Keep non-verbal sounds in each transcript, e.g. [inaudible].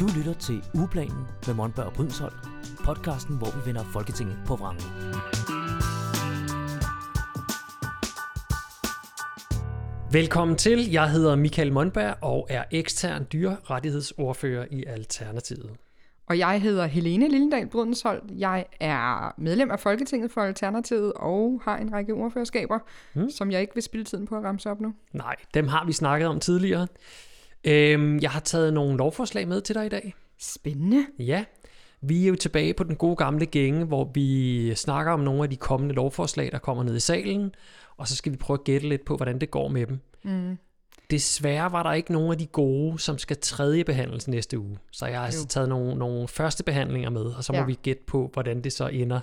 Du lytter til Ugeplanen med Monberg og Brydensholt, podcasten, hvor vi vender Folketinget på vrangen. Velkommen til. Jeg hedder Michael Monberg og er ekstern dyrerettighedsordfører i Alternativet. Og jeg hedder Helene Lillendal Brydensholt. Jeg er medlem af Folketinget for Alternativet og har en række ordførerskaber, mm. som jeg ikke vil spille tiden på at ramse op nu. Nej, dem har vi snakket om tidligere. Øhm, jeg har taget nogle lovforslag med til dig i dag. Spændende. Ja, vi er jo tilbage på den gode gamle gænge, hvor vi snakker om nogle af de kommende lovforslag, der kommer ned i salen, og så skal vi prøve at gætte lidt på, hvordan det går med dem. Mm. Desværre var der ikke nogen af de gode, som skal tredje behandles næste uge. Så jeg har altså taget nogle, nogle første behandlinger med, og så må ja. vi gætte på, hvordan det så ender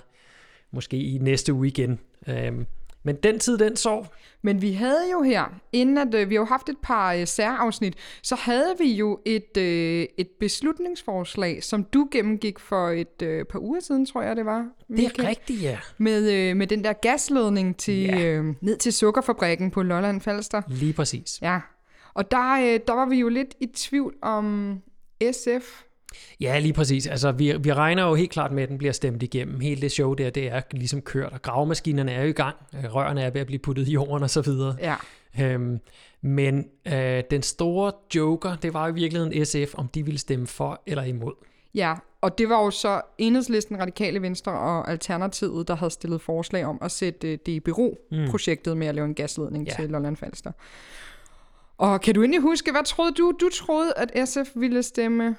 måske i næste uge igen. Øhm, men den tid, den sov. Men vi havde jo her, inden at øh, vi har jo haft et par øh, særafsnit, så havde vi jo et, øh, et beslutningsforslag, som du gennemgik for et øh, par uger siden, tror jeg det var. Michael, det er rigtigt, ja. Med, øh, med den der gasledning til, ja. øh, ned til sukkerfabrikken på Lolland Falster. Lige præcis. Ja, og der, øh, der var vi jo lidt i tvivl om SF Ja, lige præcis. Altså, vi, vi regner jo helt klart med, at den bliver stemt igennem. Hele det show der, det er ligesom kørt, og gravemaskinerne er jo i gang. Øh, rørene er ved at blive puttet i jorden og så videre. Ja. Øhm, men øh, den store joker, det var i virkeligheden SF, om de ville stemme for eller imod. Ja, og det var jo så Enhedslisten, Radikale Venstre og Alternativet, der havde stillet forslag om at sætte øh, det i bero, mm. projektet med at lave en gasledning ja. til Lolland Falster. Og kan du egentlig huske, hvad troede du? Du troede, at SF ville stemme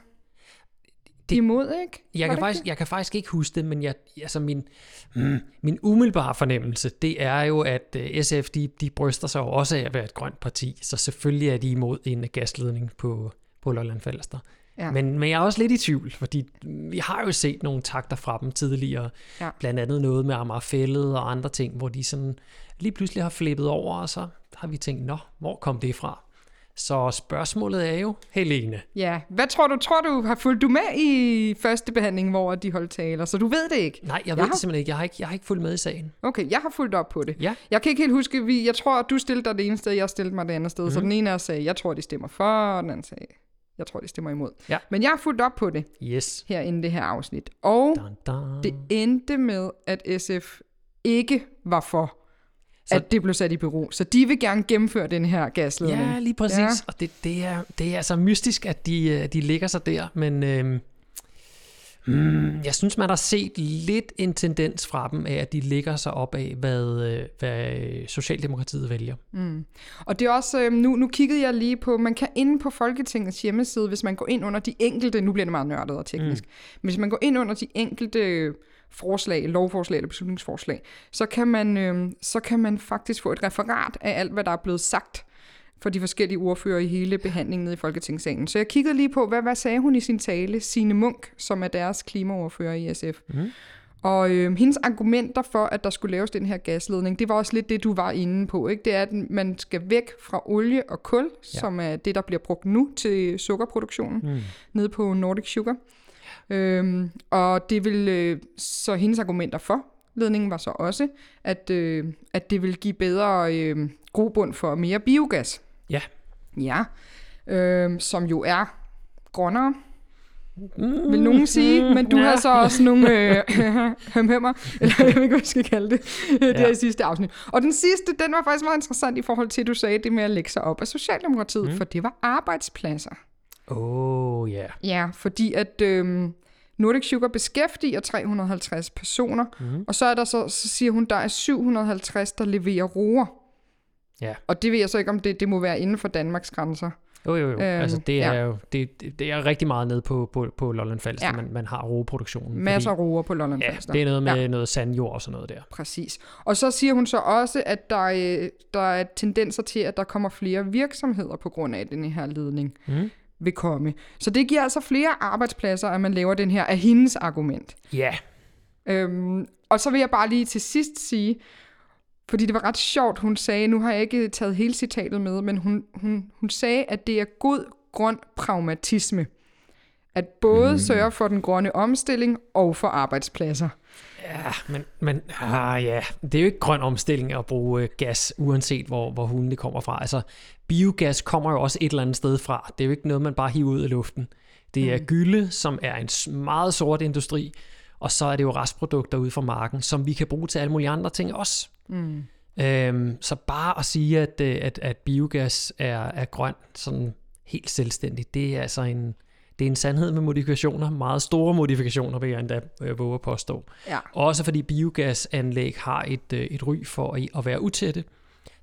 det, imod, ikke? Jeg kan, faktisk, jeg kan faktisk ikke huske det, men jeg, altså min, mm, min umiddelbare fornemmelse, det er jo, at øh, SF, de, de bryster sig jo også af at være et grønt parti, så selvfølgelig er de imod en gasledning på, på Lolland Falster. Ja. Men, men jeg er også lidt i tvivl, fordi vi har jo set nogle takter fra dem tidligere, ja. blandt andet noget med Amagerfællet og andre ting, hvor de sådan lige pludselig har flippet over, og så har vi tænkt, nå, hvor kom det fra? Så spørgsmålet er jo, Helene. Ja, hvad tror du? Tror du, har fulgt du med i første behandling, hvor de holdt taler? Så du ved det ikke? Nej, jeg, jeg ved har... det simpelthen ikke. Jeg har ikke, jeg har ikke fulgt med i sagen. Okay, jeg har fulgt op på det. Ja. Jeg kan ikke helt huske, vi, jeg tror, at du stillede dig det ene sted, jeg stillede mig det andet sted. Mm. Så mhm. den ene af sagde, jeg tror, de stemmer for, og den anden sagde, jeg tror, de stemmer imod. Ja. Men jeg har fulgt op på det yes. her inden det her afsnit. Og dun, dun. det endte med, at SF ikke var for så, at det blev sat i bero. Så de vil gerne gennemføre den her gasledning. Ja, lige præcis. Ja. Og det, det, er, det er altså mystisk, at de, øh, de ligger sig der, men øh, mm, jeg synes, man har set lidt en tendens fra dem af, at de ligger sig op af, hvad, øh, hvad Socialdemokratiet vælger. Mm. Og det er også, øh, nu, nu kiggede jeg lige på, man kan inde på Folketingets hjemmeside, hvis man går ind under de enkelte, nu bliver det meget nørdet og teknisk, mm. men hvis man går ind under de enkelte forslag, lovforslag eller beslutningsforslag, så kan man, øh, så kan man faktisk få et referat af alt, hvad der er blevet sagt for de forskellige ordfører i hele behandlingen nede i Folketingssalen. Så jeg kiggede lige på, hvad, hvad sagde hun i sin tale, Sine Munk, som er deres klimaordfører i SF. Mm. Og øh, hendes argumenter for, at der skulle laves den her gasledning, det var også lidt det, du var inde på. Ikke? Det er, at man skal væk fra olie og kul, ja. som er det, der bliver brugt nu til sukkerproduktionen, mm. nede på Nordic Sugar. Øhm, og det vil øh, så hendes argumenter for ledningen var så også, at, øh, at det vil give bedre øh, grobund for mere biogas. Ja. Ja, øh, som jo er grønnere, mm, vil nogen sige, men du ja. har så også nogle øh, [laughs] hømhømmer, eller jeg ved ikke, hvad jeg skal kalde det, ja. det her i sidste afsnit. Og den sidste, den var faktisk meget interessant i forhold til, at du sagde det med at lægge sig op af Socialdemokratiet, mm. for det var arbejdspladser. Oh, ja. Yeah. Ja, fordi at øhm, Nordic Sugar beskæftiger 350 personer, mm. og så er der så, så siger hun, der er 750, der leverer roer. Ja. Og det ved jeg så ikke, om det, det må være inden for Danmarks grænser. Jo, jo, jo. Øhm, altså, det er ja. jo det, det er rigtig meget nede på, på, på Lolland Falster, ja. man, man har roeproduktionen. Masser af roer på Lolland Falster. Ja, det er noget med ja. noget sandjord og sådan noget der. Præcis. Og så siger hun så også, at der er, der er tendenser til, at der kommer flere virksomheder på grund af den her ledning. Mm vil komme. Så det giver altså flere arbejdspladser, at man laver den her af hendes argument. Ja. Yeah. Øhm, og så vil jeg bare lige til sidst sige, fordi det var ret sjovt, hun sagde, nu har jeg ikke taget hele citatet med, men hun, hun, hun sagde, at det er god grøn pragmatisme. At både mm. sørge for den grønne omstilling og for arbejdspladser. Ja, men, men ah, ja, det er jo ikke grøn omstilling at bruge øh, gas, uanset hvor, hvor hulen det kommer fra. Altså, biogas kommer jo også et eller andet sted fra. Det er jo ikke noget, man bare hiver ud af luften. Det er mm. gylde, som er en meget sort industri, og så er det jo restprodukter ude fra marken, som vi kan bruge til alle mulige andre ting også. Mm. Øhm, så bare at sige, at, øh, at, at biogas er, er grøn, sådan helt selvstændigt, det er altså en, det er en sandhed med modifikationer, meget store modifikationer, vil jeg endda øh, våge at påstå. Ja. Også fordi biogasanlæg har et, øh, et ry for at, være utætte,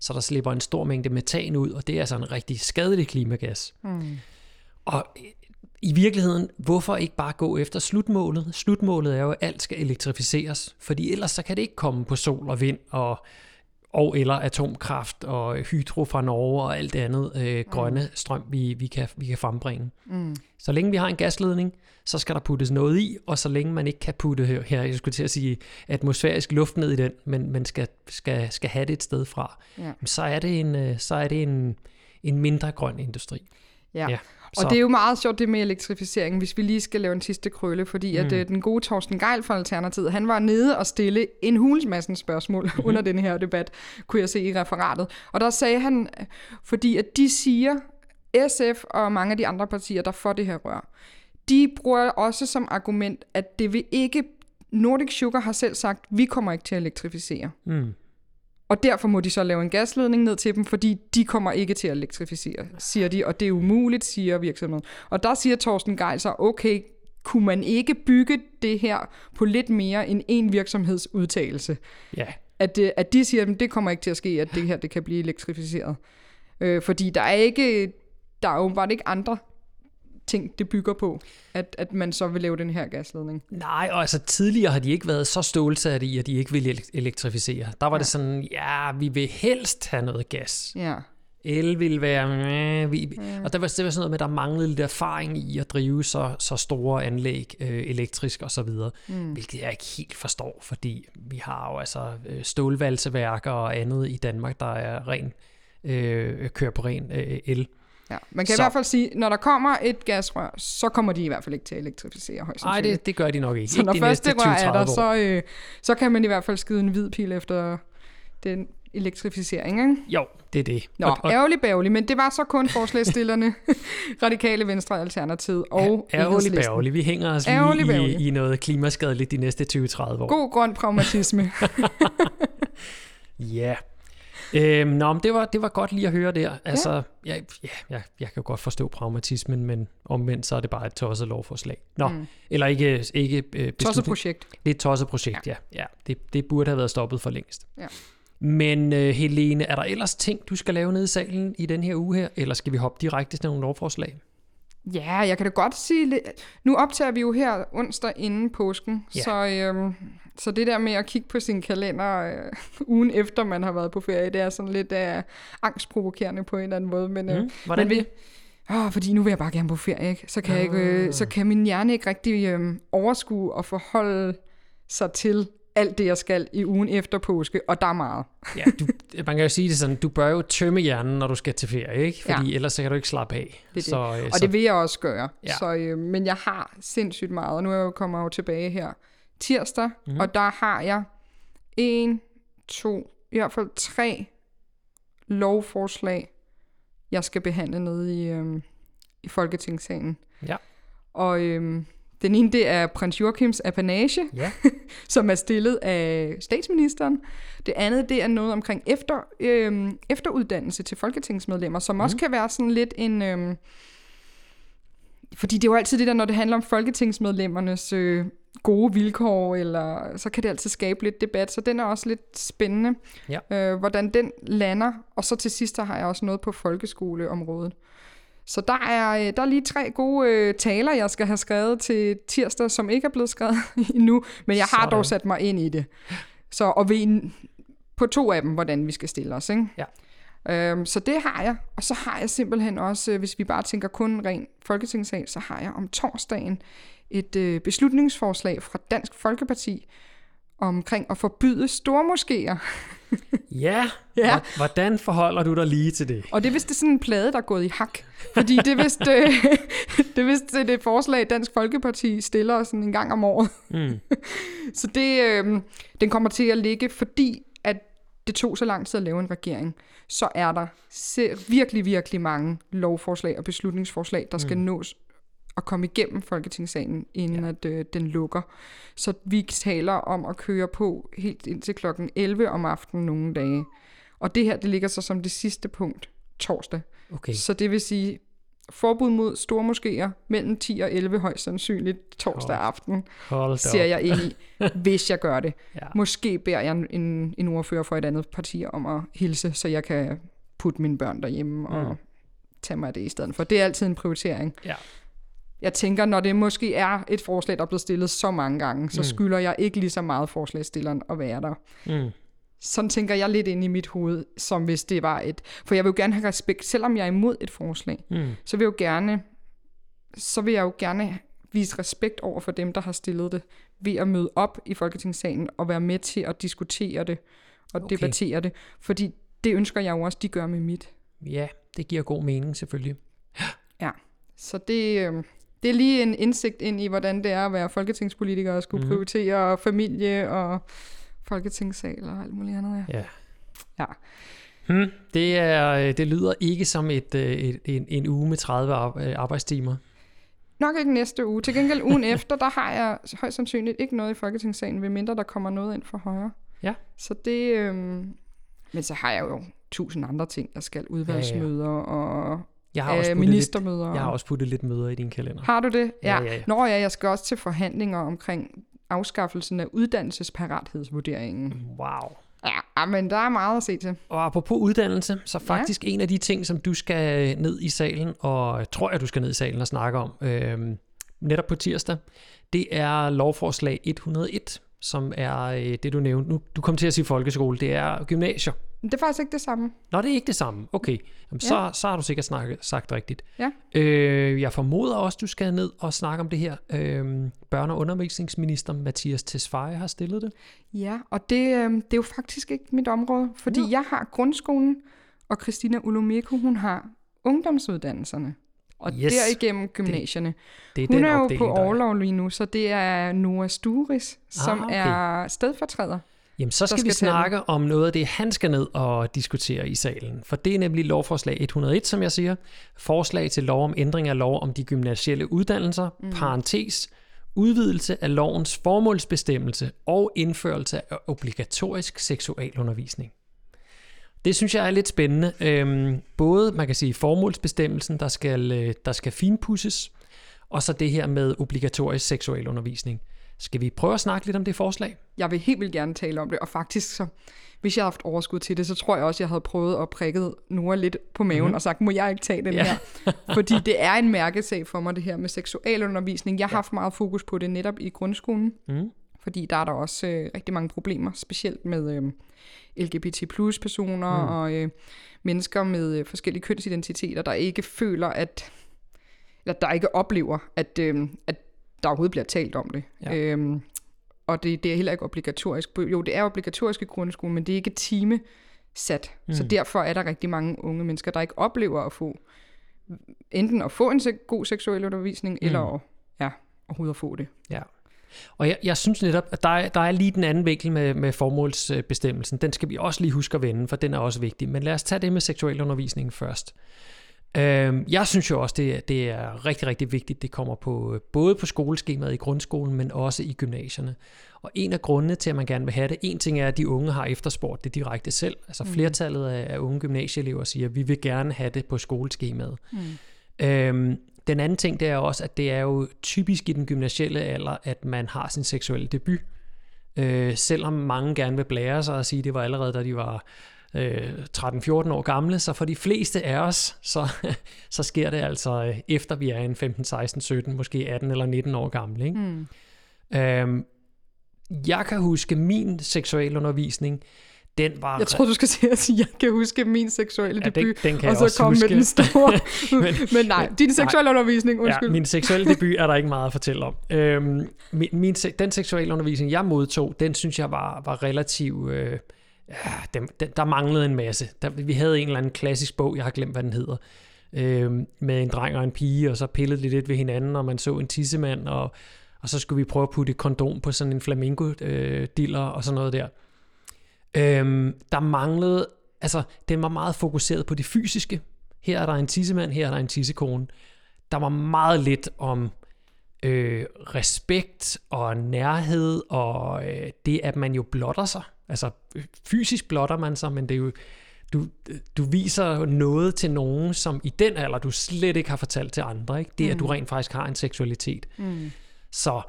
så der slipper en stor mængde metan ud, og det er altså en rigtig skadelig klimagas. Mm. Og i virkeligheden, hvorfor ikke bare gå efter slutmålet? Slutmålet er jo, at alt skal elektrificeres, fordi ellers så kan det ikke komme på sol og vind og og eller atomkraft og hydro fra Norge og alt det andet øh, grønne mm. strøm, vi, vi, kan, vi kan frembringe. Mm. Så længe vi har en gasledning, så skal der puttes noget i, og så længe man ikke kan putte her, her jeg skulle til at sige, atmosfærisk luft ned i den, men man skal, skal, skal have det et sted fra, ja. så er det en, øh, så er det en, en mindre grøn industri. Ja. ja. Og det er jo meget sjovt det med elektrificeringen, hvis vi lige skal lave en sidste krølle, fordi mm. at uh, den gode Torsten Geil fra Alternativet, han var nede og stille en hulsmassen spørgsmål mm-hmm. under den her debat, kunne jeg se i referatet. Og der sagde han, fordi at de siger, SF og mange af de andre partier, der får det her rør, de bruger også som argument, at det vil ikke, Nordic Sugar har selv sagt, vi kommer ikke til at elektrificere. Mm. Og derfor må de så lave en gasledning ned til dem, fordi de kommer ikke til at elektrificere, siger de, og det er umuligt, siger virksomheden. Og der siger Torsten Geil så, okay, kunne man ikke bygge det her på lidt mere end en virksomhedsudtalelse? Ja. At, det, at de siger, at det kommer ikke til at ske, at det her det kan blive elektrificeret. Øh, fordi der er ikke, der er åbenbart ikke andre ting, det bygger på, at, at man så vil lave den her gasledning. Nej, og altså tidligere har de ikke været så stålsatte i, at de ikke ville elektrificere. Der var ja. det sådan, ja, vi vil helst have noget gas. Ja. El ville være... Vi, ja. Og der var, det var sådan noget med, at der manglede lidt erfaring i at drive så, så store anlæg øh, elektrisk og så videre, mm. hvilket jeg ikke helt forstår, fordi vi har jo altså øh, stålvalseværker og andet i Danmark, der er ren, øh, kører på ren øh, el. Ja, man kan så. i hvert fald sige, når der kommer et gasrør, så kommer de i hvert fald ikke til at elektrificere højst Nej, det, det gør de nok ikke. Så ikke når første rør er der, så, øh, så kan man i hvert fald skyde en hvid pil efter den elektrificering, ikke? Jo, det er det. Nå, og, og, ærgerlig bærgerlig, men det var så kun forslagsstillerne, [laughs] Radikale Venstre Alternativ og ja, Ærgerlig bærgerlig. Vi hænger os lige i, i noget klimaskadeligt de næste 20-30 år. God grøn pragmatisme. [laughs] ja. Øhm, nå, men det var, det var godt lige at høre der. Altså, ja. Jeg, ja, jeg, jeg kan jo godt forstå pragmatismen, men omvendt så er det bare et tosset lovforslag. Nå, mm. eller ikke... ikke øh, tosset projekt. Det er et tosset projekt, ja. ja. ja det, det burde have været stoppet for længst. Ja. Men uh, Helene, er der ellers ting, du skal lave nede i salen i den her uge her, eller skal vi hoppe direkte til nogle lovforslag? Ja, jeg kan da godt sige lidt. Nu optager vi jo her onsdag inden påsken, ja. så, øhm, så det der med at kigge på sin kalender øh, [laughs] ugen efter man har været på ferie, det er sådan lidt øh, angstprovokerende på en eller anden måde. Men, øh, mm, hvordan men Åh, fordi nu vil jeg bare gerne på ferie, ikke? Så kan, jeg ikke, øh, så kan min hjerne ikke rigtig øh, overskue og forholde sig til alt det, jeg skal i ugen efter påske, og der er meget. ja, du, man kan jo sige det sådan, du bør jo tømme hjernen, når du skal til ferie, ikke? Fordi ja. ellers så kan du ikke slappe af. Det så, det. Øh, og så... det vil jeg også gøre. Ja. Så, øh, men jeg har sindssygt meget, og nu er jeg jo kommet jo tilbage her tirsdag, mm. og der har jeg en, to, i hvert fald tre lovforslag, jeg skal behandle nede i, øh, i Folketingssalen. Ja. Og øh, den ene, det er prins Joachims apanage, ja. [laughs] som er stillet af statsministeren. Det andet, det er noget omkring efter, øh, efteruddannelse til folketingsmedlemmer, som mm. også kan være sådan lidt en... Øh, fordi det er jo altid det der, når det handler om folketingsmedlemmernes øh, gode vilkår, eller så kan det altid skabe lidt debat, så den er også lidt spændende, ja. øh, hvordan den lander. Og så til sidst har jeg også noget på folkeskoleområdet. Så der er, øh, der er lige tre gode øh, taler, jeg skal have skrevet til tirsdag, som ikke er blevet skrevet [laughs] endnu, men jeg har Sådan. dog sat mig ind i det. Så, og ved på to af dem, hvordan vi skal stille os. Ikke? Ja. Øhm, så det har jeg. Og så har jeg simpelthen også, øh, hvis vi bare tænker kun ren folketingssal, så har jeg om torsdagen et øh, beslutningsforslag fra Dansk Folkeparti omkring at forbyde stormoskéer. [laughs] Ja, Ja. hvordan forholder du dig lige til det? Og det er vist det er sådan en plade, der er gået i hak. Fordi det er vist, [laughs] øh, det, er vist det, er det forslag, Dansk Folkeparti stiller sådan en gang om året. Mm. [laughs] Så det, øh, den kommer til at ligge, fordi at det tog så lang tid at lave en regering, så er der virkelig, virkelig mange lovforslag og beslutningsforslag, der skal mm. nås at komme igennem Folketingssalen, inden ja. at øh, den lukker. Så vi taler om at køre på helt indtil klokken 11 om aftenen nogle dage. Og det her, det ligger så som det sidste punkt torsdag. Okay. Så det vil sige forbud mod store moskéer mellem 10 og 11 højst sandsynligt torsdag Hold aften, Hold ser jeg ind i, [laughs] hvis jeg gør det. Ja. Måske beder jeg en, en ordfører for et andet parti om at hilse, så jeg kan putte mine børn derhjemme og Mm. tage mig af det i stedet for. Det er altid en prioritering. Ja. Jeg tænker, når det måske er et forslag, der er blevet stillet så mange gange, så Mm. skylder jeg ikke lige så meget forslagsstilleren at være der. Mm. Sådan tænker jeg lidt ind i mit hoved, som hvis det var et... For jeg vil jo gerne have respekt, selvom jeg er imod et forslag, Mm. så vil jeg jo gerne, så vil jeg jo gerne vise respekt over for dem, der har stillet det, ved at møde op i Folketingssalen og være med til at diskutere det og okay. debattere det. Fordi det ønsker jeg jo også, de gør med mit. Ja, det giver god mening selvfølgelig. Ja. Så det, øh, det er lige en indsigt ind i, hvordan det er at være folketingspolitiker og skulle mm-hmm. prioritere familie og folketingssal og alt muligt andet. Ja. Ja. Ja. Hmm, det, er, øh, det lyder ikke som et, øh, et, en, en uge med 30 ar- øh, arbejdstimer. Nok ikke næste uge. Til gengæld ugen [laughs] efter, der har jeg højst sandsynligt ikke noget i Folketingssalen, ved mindre der kommer noget ind for højre. Ja. Så det... Øhm, men så har jeg jo tusind andre ting, jeg skal. Udvalgsmøder og Jeg har, også øh, puttet lidt, ministermøder. jeg har også puttet lidt møder i din kalender. Har du det? Ja, ja, ja. Nå ja, jeg skal også til forhandlinger omkring afskaffelsen af uddannelsesparathedsvurderingen. Wow. Ja, men der er meget at se til. Og apropos uddannelse, så faktisk ja. en af de ting, som du skal ned i salen, og tror jeg, du skal ned i salen og snakke om, øh, netop på tirsdag, det er lovforslag 101, som er øh, det, du nævnte. Nu, du kom til at sige folkeskole, det er gymnasier. Men det er faktisk ikke det samme. Nå, det er ikke det samme. Okay, Jamen, så, Ja. så har du sikkert snakket, sagt rigtigt. Ja. Øh, jeg formoder også, du skal ned og snakke om det her. Øh, børne- og undervisningsminister Mathias Tesfaye har stillet det. Ja, og det, øh, det er jo faktisk ikke mit område, fordi Nå. jeg har grundskolen, og Christina Olomeko, hun har ungdomsuddannelserne. Og Yes. derigennem gymnasierne. Det er Hun den er jo på er. overlov lige nu, så det er Noah Sturis, som Ah, okay. er stedfortræder. Jamen, så skal, skal vi den. snakke om noget af det, han skal ned og diskutere i salen. For det er nemlig lovforslag 101, som jeg siger. Forslag til lov om ændring af lov om de gymnasielle uddannelser, mm. parentes, udvidelse af lovens formålsbestemmelse og indførelse af obligatorisk seksualundervisning. Det synes jeg er lidt spændende. Øhm, både, man kan sige, formålsbestemmelsen, der skal, øh, der skal finpusses, og så det her med obligatorisk seksualundervisning. Skal vi prøve at snakke lidt om det forslag? Jeg vil helt vildt gerne tale om det, og faktisk så, hvis jeg havde haft overskud til det, så tror jeg også, jeg havde prøvet at prikke Noah lidt på maven mm-hmm. og sagt, må jeg ikke tage den Ja. her? [laughs] Fordi det er en mærkesag for mig, det her med seksualundervisning. Jeg har haft meget fokus på det netop i grundskolen, Mm. fordi der er der også øh, rigtig mange problemer, specielt med øh, LGBT plus personer mm. og øh, mennesker med øh, forskellige kønsidentiteter, der ikke føler, at eller der ikke oplever, at, øh, at der overhovedet bliver talt om det. Ja. Øhm, og det, det er heller ikke obligatorisk. Jo, det er obligatorisk i grundskolen, men det er ikke time sat. Mm. Så derfor er der rigtig mange unge mennesker, der ikke oplever at få enten at få en se- god seksuel undervisning, mm. eller at, ja, overhovedet at få det. Ja. Og jeg, jeg synes netop, at der er, der er lige den anden vinkel med, med formålsbestemmelsen. Den skal vi også lige huske at vende, for den er også vigtig. Men lad os tage det med seksualundervisningen først. Øhm, jeg synes jo også, det er, det er rigtig, rigtig vigtigt, det kommer på både på skoleskemaet i grundskolen, men også i gymnasierne. Og en af grundene til, at man gerne vil have det, en ting er, at de unge har efterspurgt det direkte selv. Altså flertallet af, af unge gymnasieelever siger, at vi vil gerne have det på skoleskemaet. Mm. Øhm, den anden ting, det er også, at det er jo typisk i den gymnasielle alder, at man har sin seksuelle debut. Øh, selvom mange gerne vil blære sig og sige, at det var allerede, da de var øh, 13-14 år gamle, så for de fleste af os, så, [laughs] så sker det altså øh, efter vi er en 15, 16, 17, måske 18 eller 19 år gamle. Ikke? Mm. Øhm, jeg kan huske min seksualundervisning, den var... Jeg tror, du skal sige, at jeg kan huske min seksuelle Ja, den- debut, den kan og så komme med den store. [laughs] Men- men, nej, din seksuelle undervisning, undskyld. Ja, min seksuelle debut er der ikke meget at fortælle om. Øhm, min, min, den seksuelle undervisning, jeg modtog, den synes jeg var, var relativt... Øh, ja, dem, dem, der manglede en masse. Der, vi havde en eller anden klassisk bog, jeg har glemt, hvad den hedder, øh, med en dreng og en pige, og så pillede de lidt ved hinanden, og man så en tissemand, og, og så skulle vi prøve at putte et kondom på sådan en flamingo-diller øh, og sådan noget der. Øh, der manglede... Altså, den var meget fokuseret på det fysiske. Her er der en tissemand, her er der en tissekone. Der var meget lidt om øh, respekt og nærhed, og øh, det, at man jo blotter sig. Altså, fysisk blotter man sig, men det er jo, du, du viser noget til nogen, som i den alder, du slet ikke har fortalt til andre. Ikke? Det, at du rent faktisk har en seksualitet. Mm. Så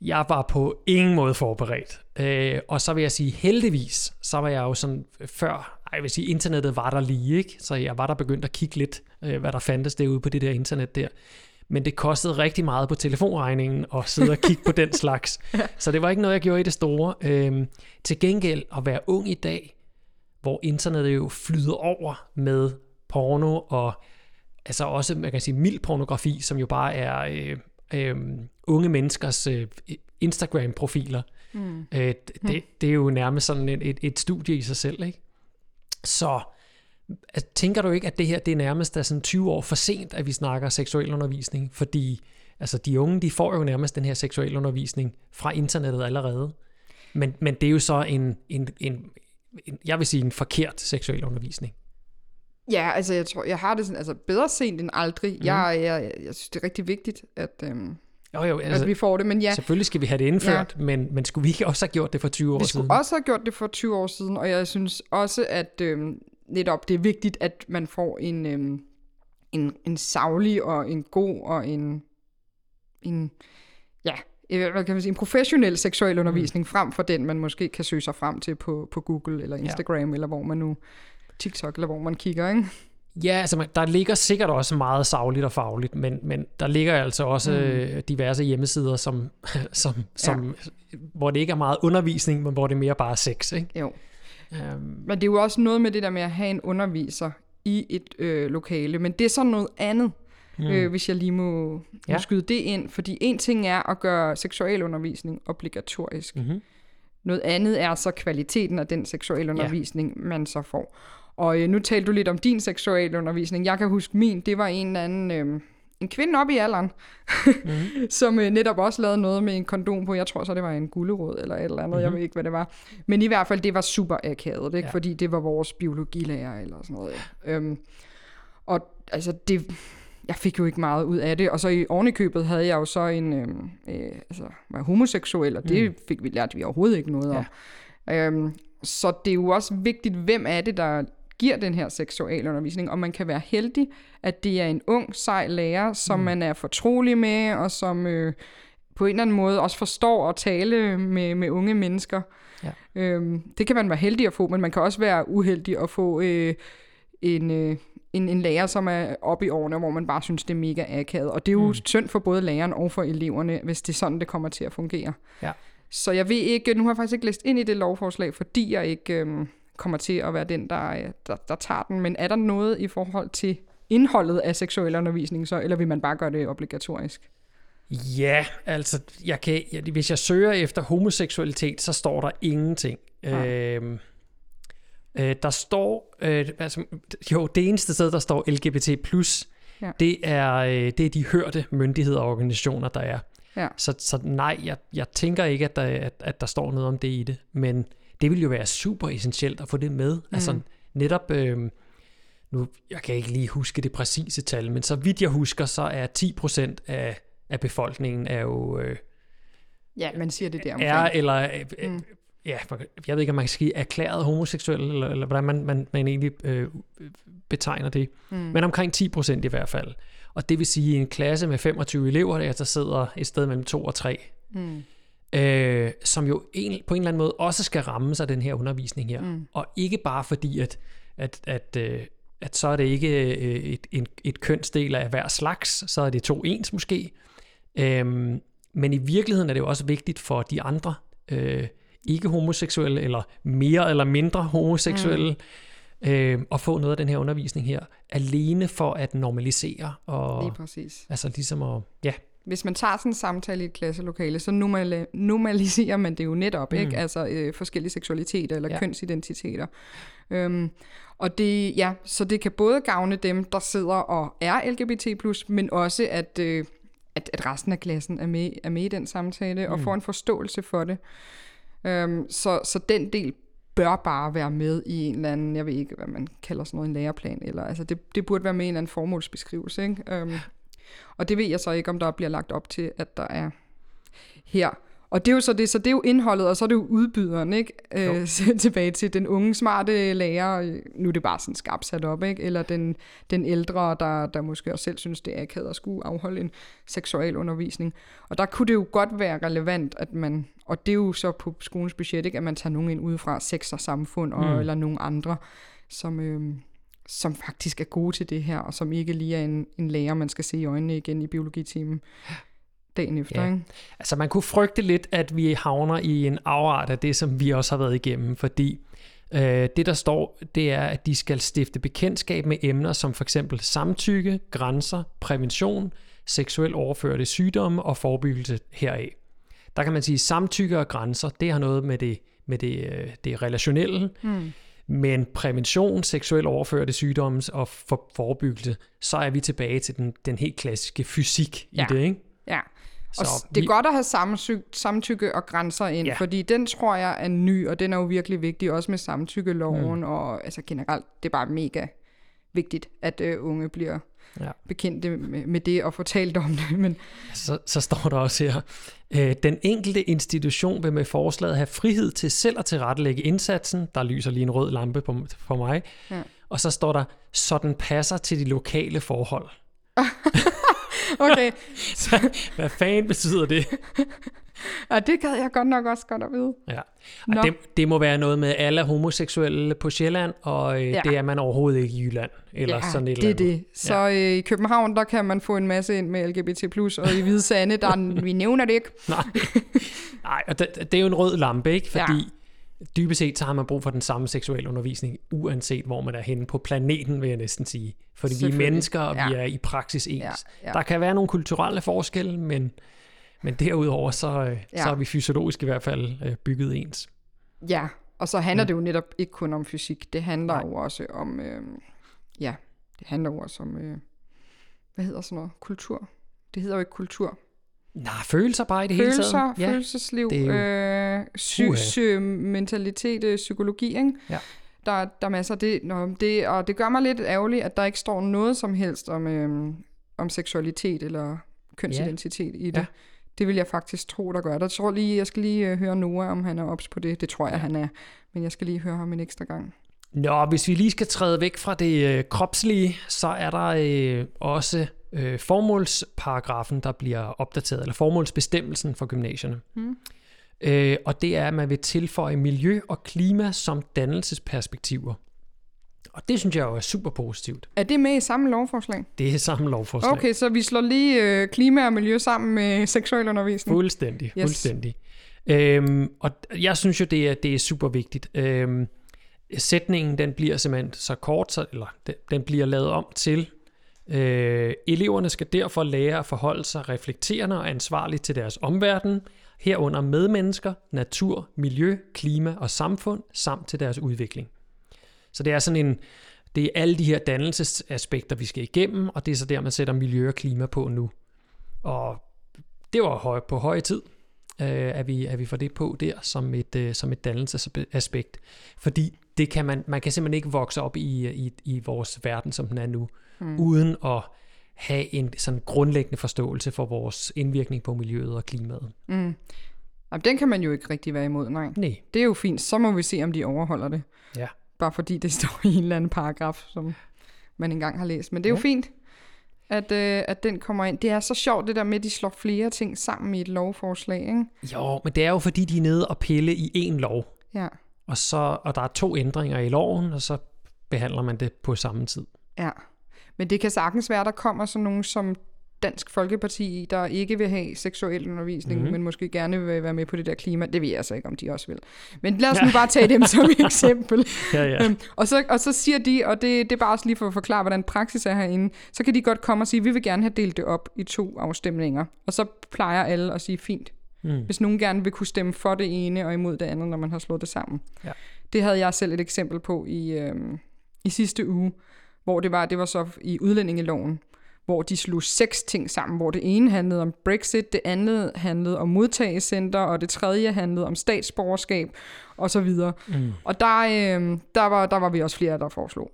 jeg var på ingen måde forberedt. Øh, og så vil jeg sige, heldigvis, så var jeg jo sådan før, ej, jeg vil sige, internettet var der lige, ikke? Så jeg var der begyndt at kigge lidt, øh, hvad der fandtes derude på det der internet der. Men det kostede rigtig meget på telefonregningen at sidde og kigge på den [laughs] slags. Så det var ikke noget, jeg gjorde i det store. Øhm, til gengæld at være ung i dag, hvor internettet jo flyder over med porno og altså også, man kan sige, mild pornografi, som jo bare er øh, øh, unge menneskers øh, Instagram-profiler. Mm. Øh, det, det er jo nærmest sådan et, et, et studie i sig selv, ikke? Så altså, tænker du ikke, at det her det er nærmest er sådan 20 år for sent, at vi snakker seksuel undervisning? Fordi altså, de unge, de får jo nærmest den her seksuel undervisning fra internettet allerede. Men, men det er jo så en, en, en, en, jeg vil sige, en forkert seksuel undervisning. Ja, altså jeg tror, jeg har det sådan, altså bedre sent end aldrig. Mm. Jeg, jeg, jeg synes, det er rigtig vigtigt, at, øhm, Jo, jo, altså, at vi får det, men ja, selvfølgelig skal vi have det indført, ja. men, men skulle vi ikke også have gjort det for 20 år vi siden? skulle også have gjort det for 20 år siden, og jeg synes også, at øhm, netop det er vigtigt, at man får en, øhm, en, en savlig og en god og en, en ja, øh, hvad kan man sige, en professionel seksuel undervisning, mm. frem for den, man måske kan søge sig frem til på, på Google eller Instagram, ja. eller hvor man nu, TikTok, eller hvor man kigger, ikke? Ja, altså man- der ligger sikkert også meget sagligt og fagligt, men, men der ligger altså også mm. diverse hjemmesider, som, [laughs] som, som, ja. hvor det ikke er meget undervisning, men hvor det er mere bare sex. Ikke? Jo. Um, Men det er jo også noget med det der med at have en underviser i et øh, lokale, men det er så noget andet, mm. øh, hvis jeg lige må, må Ja. skyde det ind. Fordi en ting er at gøre seksualundervisning obligatorisk. mm-hmm. Noget andet er så kvaliteten af den seksualundervisning, ja. man så får. Og øh, nu talte du lidt om din seksualundervisning. Jeg kan huske min, det var en eller anden... Øh, en kvinde op i alderen, mm. [laughs] som øh, netop også lavede noget med en kondom på. Jeg tror så, det var en gullerod eller et eller andet. Mm-hmm. Jeg ved ikke, hvad det var. Men i hvert fald, det var super akavet, ikke? Ja. Fordi det var vores biologilærer eller sådan noget. Ja. Øhm, og altså, det, jeg fik jo ikke meget ud af det. Og så i ovenikøbet havde jeg jo så en, øh, øh, altså, var homoseksuel, og det fik vi lært vi overhovedet ikke noget Ja. om. Øhm, så det er jo også vigtigt, hvem er det, der giver den her seksualundervisning, og man kan være heldig, at det er en ung, sej lærer, som mm. man er fortrolig med, og som øh, på en eller anden måde også forstår at tale med, med unge mennesker. Ja. Øhm, det kan man være heldig at få, men man kan også være uheldig at få øh, en, øh, en, en lærer, som er oppe i årene, hvor man bare synes, det er mega akavet. Og det er jo mm. synd for både læreren og for eleverne, hvis det er sådan, det kommer til at fungere. Ja. Så jeg ved ikke, nu har jeg faktisk ikke læst ind i det lovforslag, fordi jeg ikke øhm, kommer til at være den, der, øh, der, der tager den. Men er der noget i forhold til indholdet af seksuel undervisning, så, eller vil man bare gøre det obligatorisk? Ja, altså, jeg kan, jeg, hvis jeg søger efter homoseksualitet, så står der ingenting. Nej. Øhm, øh, der står, øh, altså, jo, det eneste sted, der står LGBT+, Ja. det, er, øh, det er de hørte myndigheder og organisationer, der er. Ja. Så, så nej, jeg, jeg tænker ikke, at der, at, at der står noget om det i det, men det vil jo være super essentielt at få det med. Mm. Altså netop, øh, nu, jeg kan ikke lige huske det præcise tal, men så vidt jeg husker, så er 10% af, af befolkningen er jo øh, Ja, man siger det der omkring. er, eller øh, mm. ja, jeg ved ikke, om man kan sige erklæret homoseksuel, eller, eller hvordan man, man, man egentlig øh, betegner det. Mm. Men omkring 10% i hvert fald. Og det vil sige, i en klasse med 25 elever, der, der sidder et sted mellem 2 og 3, Mm. Øh, som jo en, på en eller anden måde også skal ramme sig den her undervisning her. Mm. Og ikke bare fordi, at, at, at, øh, at så er det ikke øh, et, et, et kønsdel af hver slags, så er det to ens måske. Øhm, men i virkeligheden er det jo også vigtigt for de andre øh, ikke homoseksuelle, eller mere eller mindre homoseksuelle, mm. øh, og få noget af den her undervisning her, alene for at normalisere, og Lige præcis. altså ligesom at, ja, Hvis man tager sådan en samtale i et klasselokale, så normali- normaliserer man det jo netop, mm. ikke? Altså øh, forskellige seksualiteter eller ja. kønsidentiteter. Øhm, og det, ja, så det kan både gavne dem, der sidder og er LGBT+, men også at, øh, at, at resten af klassen er med, er med i den samtale mm. og får en forståelse for det. Øhm, så, så den del bør bare være med i en eller anden, jeg ved ikke, hvad man kalder sådan noget, en læreplan, eller altså det, det burde være med i en eller anden formålsbeskrivelse, ikke? Øhm, og det ved jeg så ikke, om der bliver lagt op til, at der er her. Og det er jo så det, så det er jo indholdet, og så er det jo udbyderen, ikke? Øh, [laughs] tilbage til den unge, smarte lærer, øh, nu er det bare sådan skarpt sat op, ikke? Eller den, den ældre, der, der måske også selv synes, det er akavet at skulle afholde en seksuel undervisning. Og der kunne det jo godt være relevant, at man, og det er jo så på skolens budget, ikke? At man tager nogen ind udefra, sex og samfund, og, mm. eller nogen andre, som, øh, som faktisk er gode til det her, og som ikke lige er en, en lærer, man skal se i øjnene igen i biologitimen dagen efter, Ja. ikke? Altså man kunne frygte lidt, at vi havner i en afart af det, som vi også har været igennem, fordi øh, det der står, det er, at de skal stifte bekendtskab med emner som for eksempel samtykke, grænser, prævention, seksuel overførte sygdomme og forebyggelse heraf. Der kan man sige, at samtykke og grænser, det har noget med det, med det, øh, det relationelle, Mm. Men prævention, seksuel overførte sygdomme og for, forebyggelse, så er vi tilbage til den, den helt klassiske fysik Ja. i det, ikke? Ja. Og Så det er vi- godt at have samtykke, og grænser ind, ja. fordi den tror jeg er ny, og den er jo virkelig vigtig, også med samtykkeloven, mm. og altså generelt, det er bare mega vigtigt, at øh, unge bliver Ja. bekendte med, med det og få talt om det. Men Så, så står der også her, øh, den enkelte institution vil med forslaget have frihed til selv at tilrettelægge indsatsen. Der lyser lige en rød lampe på, for mig. Ja. Og så står der, så den passer til de lokale forhold. [laughs] okay, [laughs] Hvad fanden betyder det? [laughs] [laughs] og det gad jeg godt nok også godt at vide. Ja. Og det, det må være noget med alle homoseksuelle på Sjælland, og øh, ja. Ja. det er man overhovedet ikke i Jylland. Eller sådan et det er det. Så ja. øh, i København, der kan man få en masse ind med LGBT+, og i Hvide Sande, der er, [laughs] vi nævner det ikke. Nej, Nej og det, det er jo en rød lampe, ikke? Fordi ja. Ja. dybest set så har man brug for den samme seksuelle undervisning, uanset hvor man er henne på planeten, vil jeg næsten sige. Fordi vi er mennesker, og ja. vi Ja. er i praksis ens. Ja, ja. Der kan være nogle kulturelle forskelle, men, men derudover så, øh, ja. Så er vi fysiologisk i hvert fald øh, bygget ens. Ja, og så handler mm. det jo netop ikke kun om fysik, det handler Nej. Jo også om, øh, ja, det handler jo også om, øh, hvad hedder sådan noget, kultur. Det hedder jo ikke kultur. Nej, følelser bare i det hele Følelser, taget. ja. følelsesliv, det er jo- øh, sy- sy- mentalitet, øh, psykologi, ikke? Ja. Der, der er masser af det, Nå, det, og det gør mig lidt ærgerligt, at der ikke står noget som helst om, øh, om seksualitet eller kønsidentitet ja. i det. Ja. Det vil jeg faktisk tro, der gør. Der tror lige, jeg skal lige øh, høre Noah, om han er ops på det. Det tror jeg, han er. Men jeg skal lige høre ham en ekstra gang. Nå, hvis vi lige skal træde væk fra det øh, kropslige, så er der øh, også øh, formålsparagrafen, der bliver opdateret, eller formålsbestemmelsen for gymnasierne. Mm. Øh, og det er, at man vil tilføje miljø og klima som dannelsesperspektiver. Og det synes jeg jo er super positivt. Er det med i samme lovforslag? Det er samme lovforslag. Okay, så vi slår lige øh, klima og miljø sammen med seksuel undervisning. Fuldstændig, Yes. fuldstændig. Øhm, og jeg synes jo, det er, det er super vigtigt. Øhm, sætningen, den bliver simpelthen så kort, så, eller den, den bliver lavet om til, øh, eleverne skal derfor lære at forholde sig reflekterende og ansvarligt til deres omverden, herunder medmennesker, natur, miljø, klima og samfund, samt til deres udvikling. Så det er sådan en, det er alle de her dannelsesaspekter, vi skal igennem, og det er så der, man sætter miljø og klima på nu. Og det var høj, på høje tid, øh, at, vi, at vi får det på der som et, øh, som et dannelsesaspekt. Fordi det kan man, man kan simpelthen ikke vokse op i, i, i vores verden, som den er nu, mm. uden at have en sådan grundlæggende forståelse for vores indvirkning på miljøet og klimaet. Mm. Jamen, den kan man jo ikke rigtig være imod, nej. Nej, Det er jo fint, så må vi se, om de overholder det. ja. Bare fordi det står i en eller anden paragraf, som man engang har læst. Men det er jo Ja. fint, at, øh, at den kommer ind. Det er så sjovt, det der med, at de slår flere ting sammen i et lovforslag, ikke? Jo, men det er jo fordi, de er nede og pille i én lov, Ja, og, så, og der er to ændringer i loven, og så behandler man det på samme tid. ja. Men det kan sagtens være, der kommer sådan nogen som Dansk Folkeparti, der ikke vil have seksuel undervisning, Mhm. mm-hmm. men måske gerne vil være med på det der klima. Det ved jeg så ikke, om de også vil. Men lad os nu bare tage dem [laughs] som eksempel. Ja, ja. Øhm, og, så, og så siger de, og det, det er bare også lige for at forklare, hvordan praksis er herinde, så kan de godt komme og sige, vi vil gerne have delt det op i to afstemninger. Og så plejer alle at sige, fint. Mm. Hvis nogen gerne vil kunne stemme for det ene og imod det andet, når man har slået det sammen. Ja. Det havde jeg selv et eksempel på i, øhm, i sidste uge, hvor det var, det var så i udlændingeloven, hvor de slog seks ting sammen, hvor det ene handlede om Brexit, det andet handlede om modtagecenter, og det tredje handlede om statsborgerskab, og så videre. Mm. Og der, øh, der, var, der var vi også flere, der foreslog.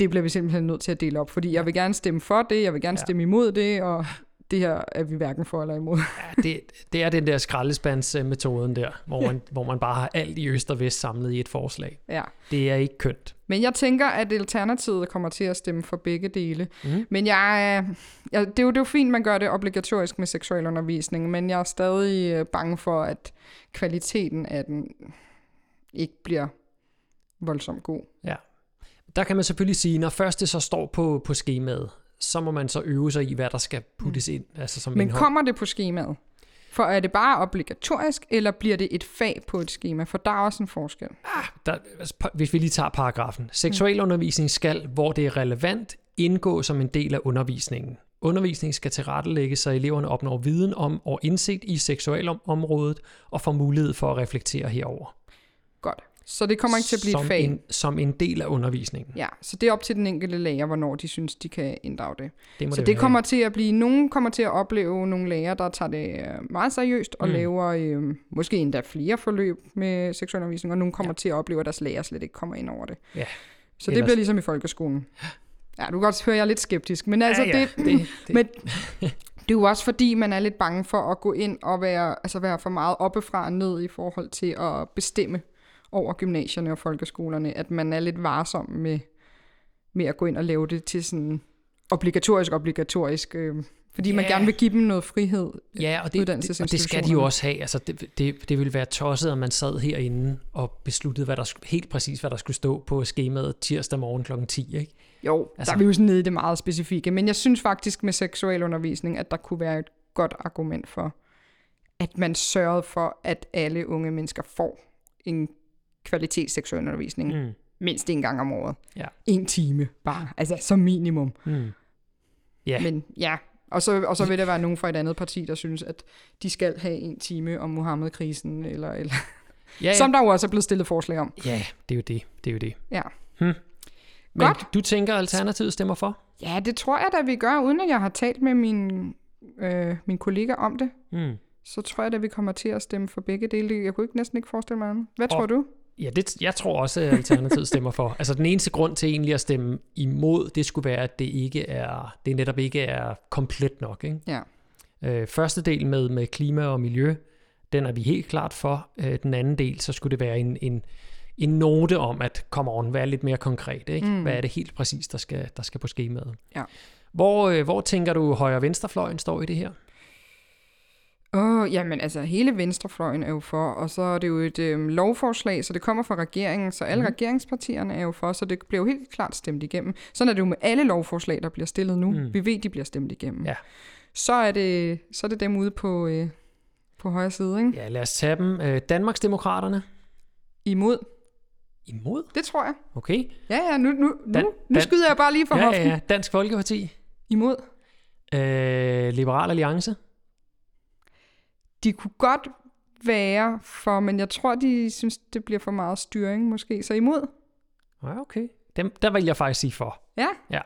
Det bliver vi simpelthen nødt til at dele op, fordi jeg vil gerne stemme for det, jeg vil gerne Ja. stemme imod det, og det her er vi hverken for eller imod. Ja, det, det er den der skraldespandsmetoden der, hvor man, [laughs] hvor man bare har alt i øst og vest samlet i et forslag. Ja. Det er ikke kønt. Men jeg tænker, at Alternativet kommer til at stemme for begge dele. Mhm. Men jeg, jeg, det, er jo, det er jo fint, man gør det obligatorisk med seksualundervisning, men jeg er stadig øh, bange for, at kvaliteten af den ikke bliver voldsomt god. Der kan man selvfølgelig sige, når først det så står på, på skemaet, så må man så øve sig i, hvad der skal puttes ind. Altså som Men indhold. kommer det på skemaet? For er det bare obligatorisk, eller bliver det et fag på et skema? For der er også en forskel. der, altså, hvis vi lige tager paragrafen. Seksualundervisning skal, hvor det er relevant, indgå som en del af undervisningen. Undervisningen skal tilrettelægges, så eleverne opnår viden om og indsigt i seksualområdet og får mulighed for at reflektere herover. Så det kommer ikke til at blive som et fag. En, som en del af undervisningen. Ja, så det er op til den enkelte lærer, hvornår de synes, de kan inddrage det. Det Så det være. kommer til at blive, nogen kommer til at opleve nogle lærere, der tager det øh, meget seriøst og Mm. laver øh, måske endda flere forløb med seksualundervisning, og nogen kommer Ja. til at opleve, at deres lærer slet ikke kommer ind over det. Ja. Så det Ellers- bliver ligesom i folkeskolen. Ja, du kan godt høre, jeg er lidt skeptisk, men altså ja, ja, det, det, det, [laughs] Men det er jo også fordi, man er lidt bange for at gå ind og være, altså være for meget oppefra og ned i forhold til at bestemme over gymnasierne og folkeskolerne, at man er lidt varsom med, med at gå ind og lave det til sådan obligatorisk, obligatorisk, øh, fordi man Ja. gerne vil give dem noget frihed. Ja, og det, det, og det skal de jo også have. Altså, det, det, det ville være tosset, at man sad herinde og besluttede hvad der, helt præcis, hvad der skulle stå på skemaet tirsdag morgen kl. 10. Ikke? Jo, Altså- der er vi jo sådan nede i det meget specifikke, men jeg synes faktisk med seksualundervisning, at der kunne være et godt argument for, at man sørgede for, at alle unge mennesker får en kvalitet seksualundervisning Mm. mindst en gang om året. Ja. En time bare, altså som minimum. Mm. Ja. Men ja, og så, og så vil der være nogen fra et andet parti, der synes, at de skal have en time om Mohammed-krisen, eller, eller ja. ja. som der jo også er blevet stillet forslag om. ja, det er jo det. Det er jo det. Ja. Hmm. Men Godt. du tænker, at Alternativet stemmer for? Ja, det tror jeg da, vi gør, uden at jeg har talt med min, øh, min kollega om det. Mm. Så tror jeg da, vi kommer til at stemme for begge dele. Jeg kunne ikke næsten ikke forestille mig andet. Hvad Og- tror du? Ja, det, jeg tror også, at Alternativet stemmer for. Altså den eneste grund til egentlig at stemme imod, det skulle være, at det ikke er, det netop ikke er komplet nok. Ikke? Ja. Øh, første del med, med klima og miljø, den er vi helt klart for. Øh, den anden del, så skulle det være en, en, en note om, at come on, være lidt mere konkret. Ikke? Mm. Hvad er det helt præcis, der skal, der skal på skemaet? Ja. Hvor, øh, hvor tænker du, højre- og venstrefløjen står i det her? Åh, oh, jamen altså, hele venstrefløjen er jo for, og så er det jo et øhm, lovforslag, så det kommer fra regeringen, så alle mm. regeringspartierne er jo for, så det bliver jo helt klart stemt igennem. Sådan er det jo med alle lovforslag, der bliver stillet nu. Mm. Vi ved, de bliver stemt igennem. Ja. Så er det, så er det dem ude på, øh, på højre side, ikke? Ja, lad os tage dem. Øh, Danmarksdemokraterne. Imod. Imod? Det tror jeg. Okay. Ja, ja, nu, nu, Dan- nu, nu Dan- skyder jeg bare lige for Ja, hoften. ja, ja. Dansk Folkeparti. Imod. Øh, Liberal Alliance. De kunne godt være for, men jeg tror, de synes, det bliver for meget styring måske. Så imod. Ja, okay. Dem, der vil jeg faktisk sige for. Ja,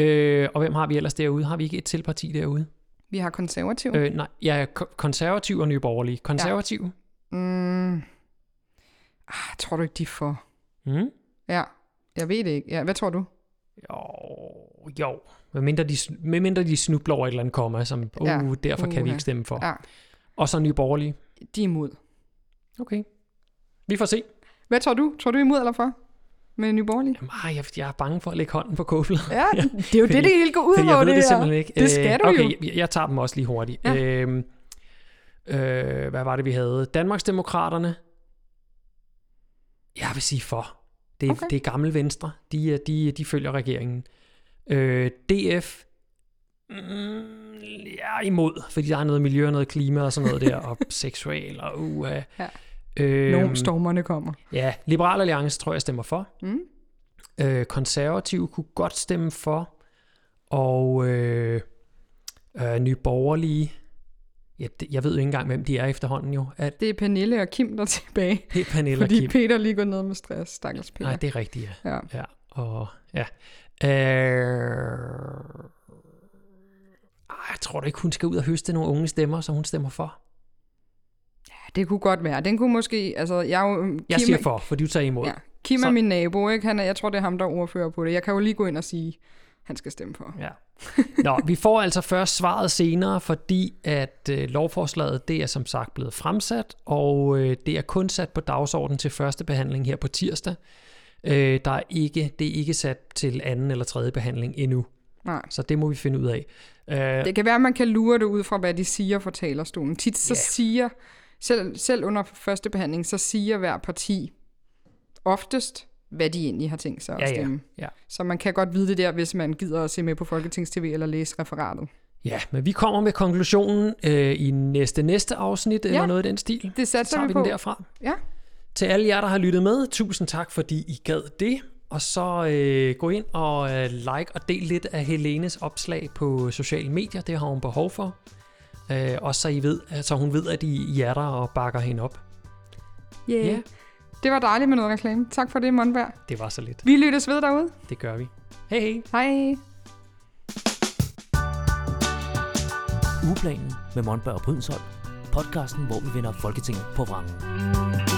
Øh, og hvem har vi ellers derude? Har vi ikke et til parti derude? vi har konservativ. Øh, nej, jeg er ko- konservativ og nyborgerlige. Konservativ? Mm. Ah, tror du ikke, de er for? Ja. Mm? Ja, jeg ved det ikke. Ja, hvad tror du? Jo, jo. Medmindre de, medmindre de snubler over et eller andet komma, som, uh, Ja. derfor kan vi Uha. ikke stemme for. Ja, Og så nyborgerlige. de er imod. Okay. Vi får se. Hvad tror du? Tror du imod eller for? Med Nye Borgerlige? Jamen, ej, jeg, jeg er bange for at lægge hånden på kåblet. [laughs] Ja, det er jo Fordi- det, det hele går ud på, jeg ved det, det simpelthen ikke. Det skal Øh, du okay, jo. jeg, jeg tager dem også lige hurtigt. Ja. Øhm, øh, hvad var det, vi havde? Danmarksdemokraterne. Jeg vil sige for. Det, er, Okay. det er gammel venstre. De, er- de, de følger regeringen. Øh, DF. Mm, ja, imod, fordi der er noget miljø og noget klima og sådan noget der, og [laughs] seksual og uh, Ja. Øhm, Nogle stormerne kommer. Ja, Liberal Alliance tror jeg stemmer for. Mm. Øh, konservative kunne godt stemme for. Og øh, øh, Nye Borgerlige, ja, det, jeg ved jo ikke engang, hvem de er efterhånden jo. At Det er Pernille og Kim, der er tilbage. [laughs] det er Pernille og Fordi Kim. Peter lige går ned med stress. Stakkels Peter. Nej, det er rigtigt, ja. Ja. ja. Og, ja. Øh, jeg tror da ikke, hun skal ud og høste nogle unge stemmer, som hun stemmer for. Det kunne godt være. Den kunne måske... Altså, jeg, er jo- Kim, Jeg siger for, for du tager imod. Ja. Kim er Så- min nabo, ikke? Han er, jeg tror, det er ham, der er ordfører på det. Jeg kan jo lige gå ind og sige, han skal stemme for. Ja. Nå, vi får altså først svaret senere, fordi at øh, lovforslaget, det er som sagt blevet fremsat, og øh, det er kun sat på dagsordenen til første behandling her på tirsdag. Øh, der er ikke, det er ikke sat til anden eller tredje behandling endnu, Nej. så det må vi finde ud af. Øh, Det kan være, at man kan lure det ud fra, hvad de siger fra talerstolen. Tit så Ja. siger, selv, selv under første behandling, så siger hver parti oftest, hvad de egentlig har tænkt sig at Ja, ja. stemme. Ja. Så man kan godt vide det der, hvis man gider at se med på Folketings TV eller læse referatet. ja, men vi kommer med konklusionen øh, i næste næste afsnit, eller Ja. noget i den stil. Det Så satser tager vi vi på. den derfra. Ja. Til alle jer, der har lyttet med, tusind tak, fordi I gad det. Og så øh, gå ind og øh, like og del lidt af Helenes opslag på sociale medier. Det har hun behov for. Øh, også så, I ved, så hun ved, at I, er der og bakker hende op. Yeah. Ja. Det var dejligt med noget reklame. Tak for det, Monberg. Det var så lidt. Vi lyttes ved derude. Det gør vi. Hej hej. Hej. Ugeplanen med Monberg og Brydensholt. Podcasten, hvor vi vender Folketinget på vrangen.